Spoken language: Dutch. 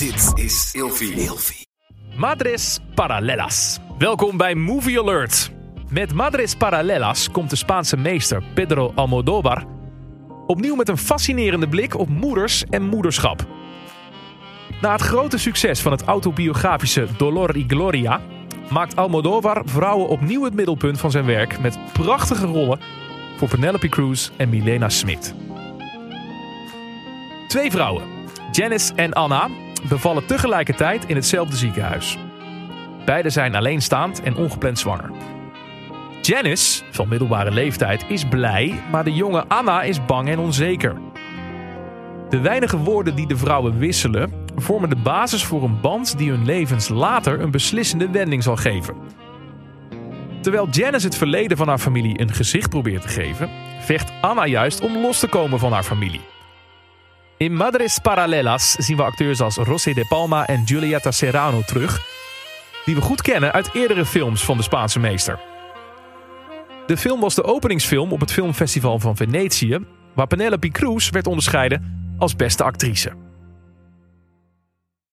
Dit is Ilfie. Madres Paralelas. Welkom bij Movie Alert. Met Madres Paralelas komt de Spaanse meester Pedro Almodóvar opnieuw met een fascinerende blik op moeders en moederschap. Na het grote succes van het autobiografische Dolor y Gloria maakt Almodóvar vrouwen opnieuw het middelpunt van zijn werk met prachtige rollen voor Penelope Cruz en Milena Smit. Twee vrouwen, Janice en Anna, bevallen tegelijkertijd in hetzelfde ziekenhuis. Beide zijn alleenstaand en ongepland zwanger. Janice, van middelbare leeftijd, is blij, maar de jonge Anna is bang en onzeker. De weinige woorden die de vrouwen wisselen vormen de basis voor een band die hun levens later een beslissende wending zal geven. Terwijl Janice het verleden van haar familie een gezicht probeert te geven, vecht Anna juist om los te komen van haar familie. In Madres Paralelas zien we acteurs als Rosé de Palma en Julieta Serrano terug, die we goed kennen uit eerdere films van de Spaanse meester. De film was de openingsfilm op het filmfestival van Venetië, waar Penelope Cruz werd onderscheiden als beste actrice.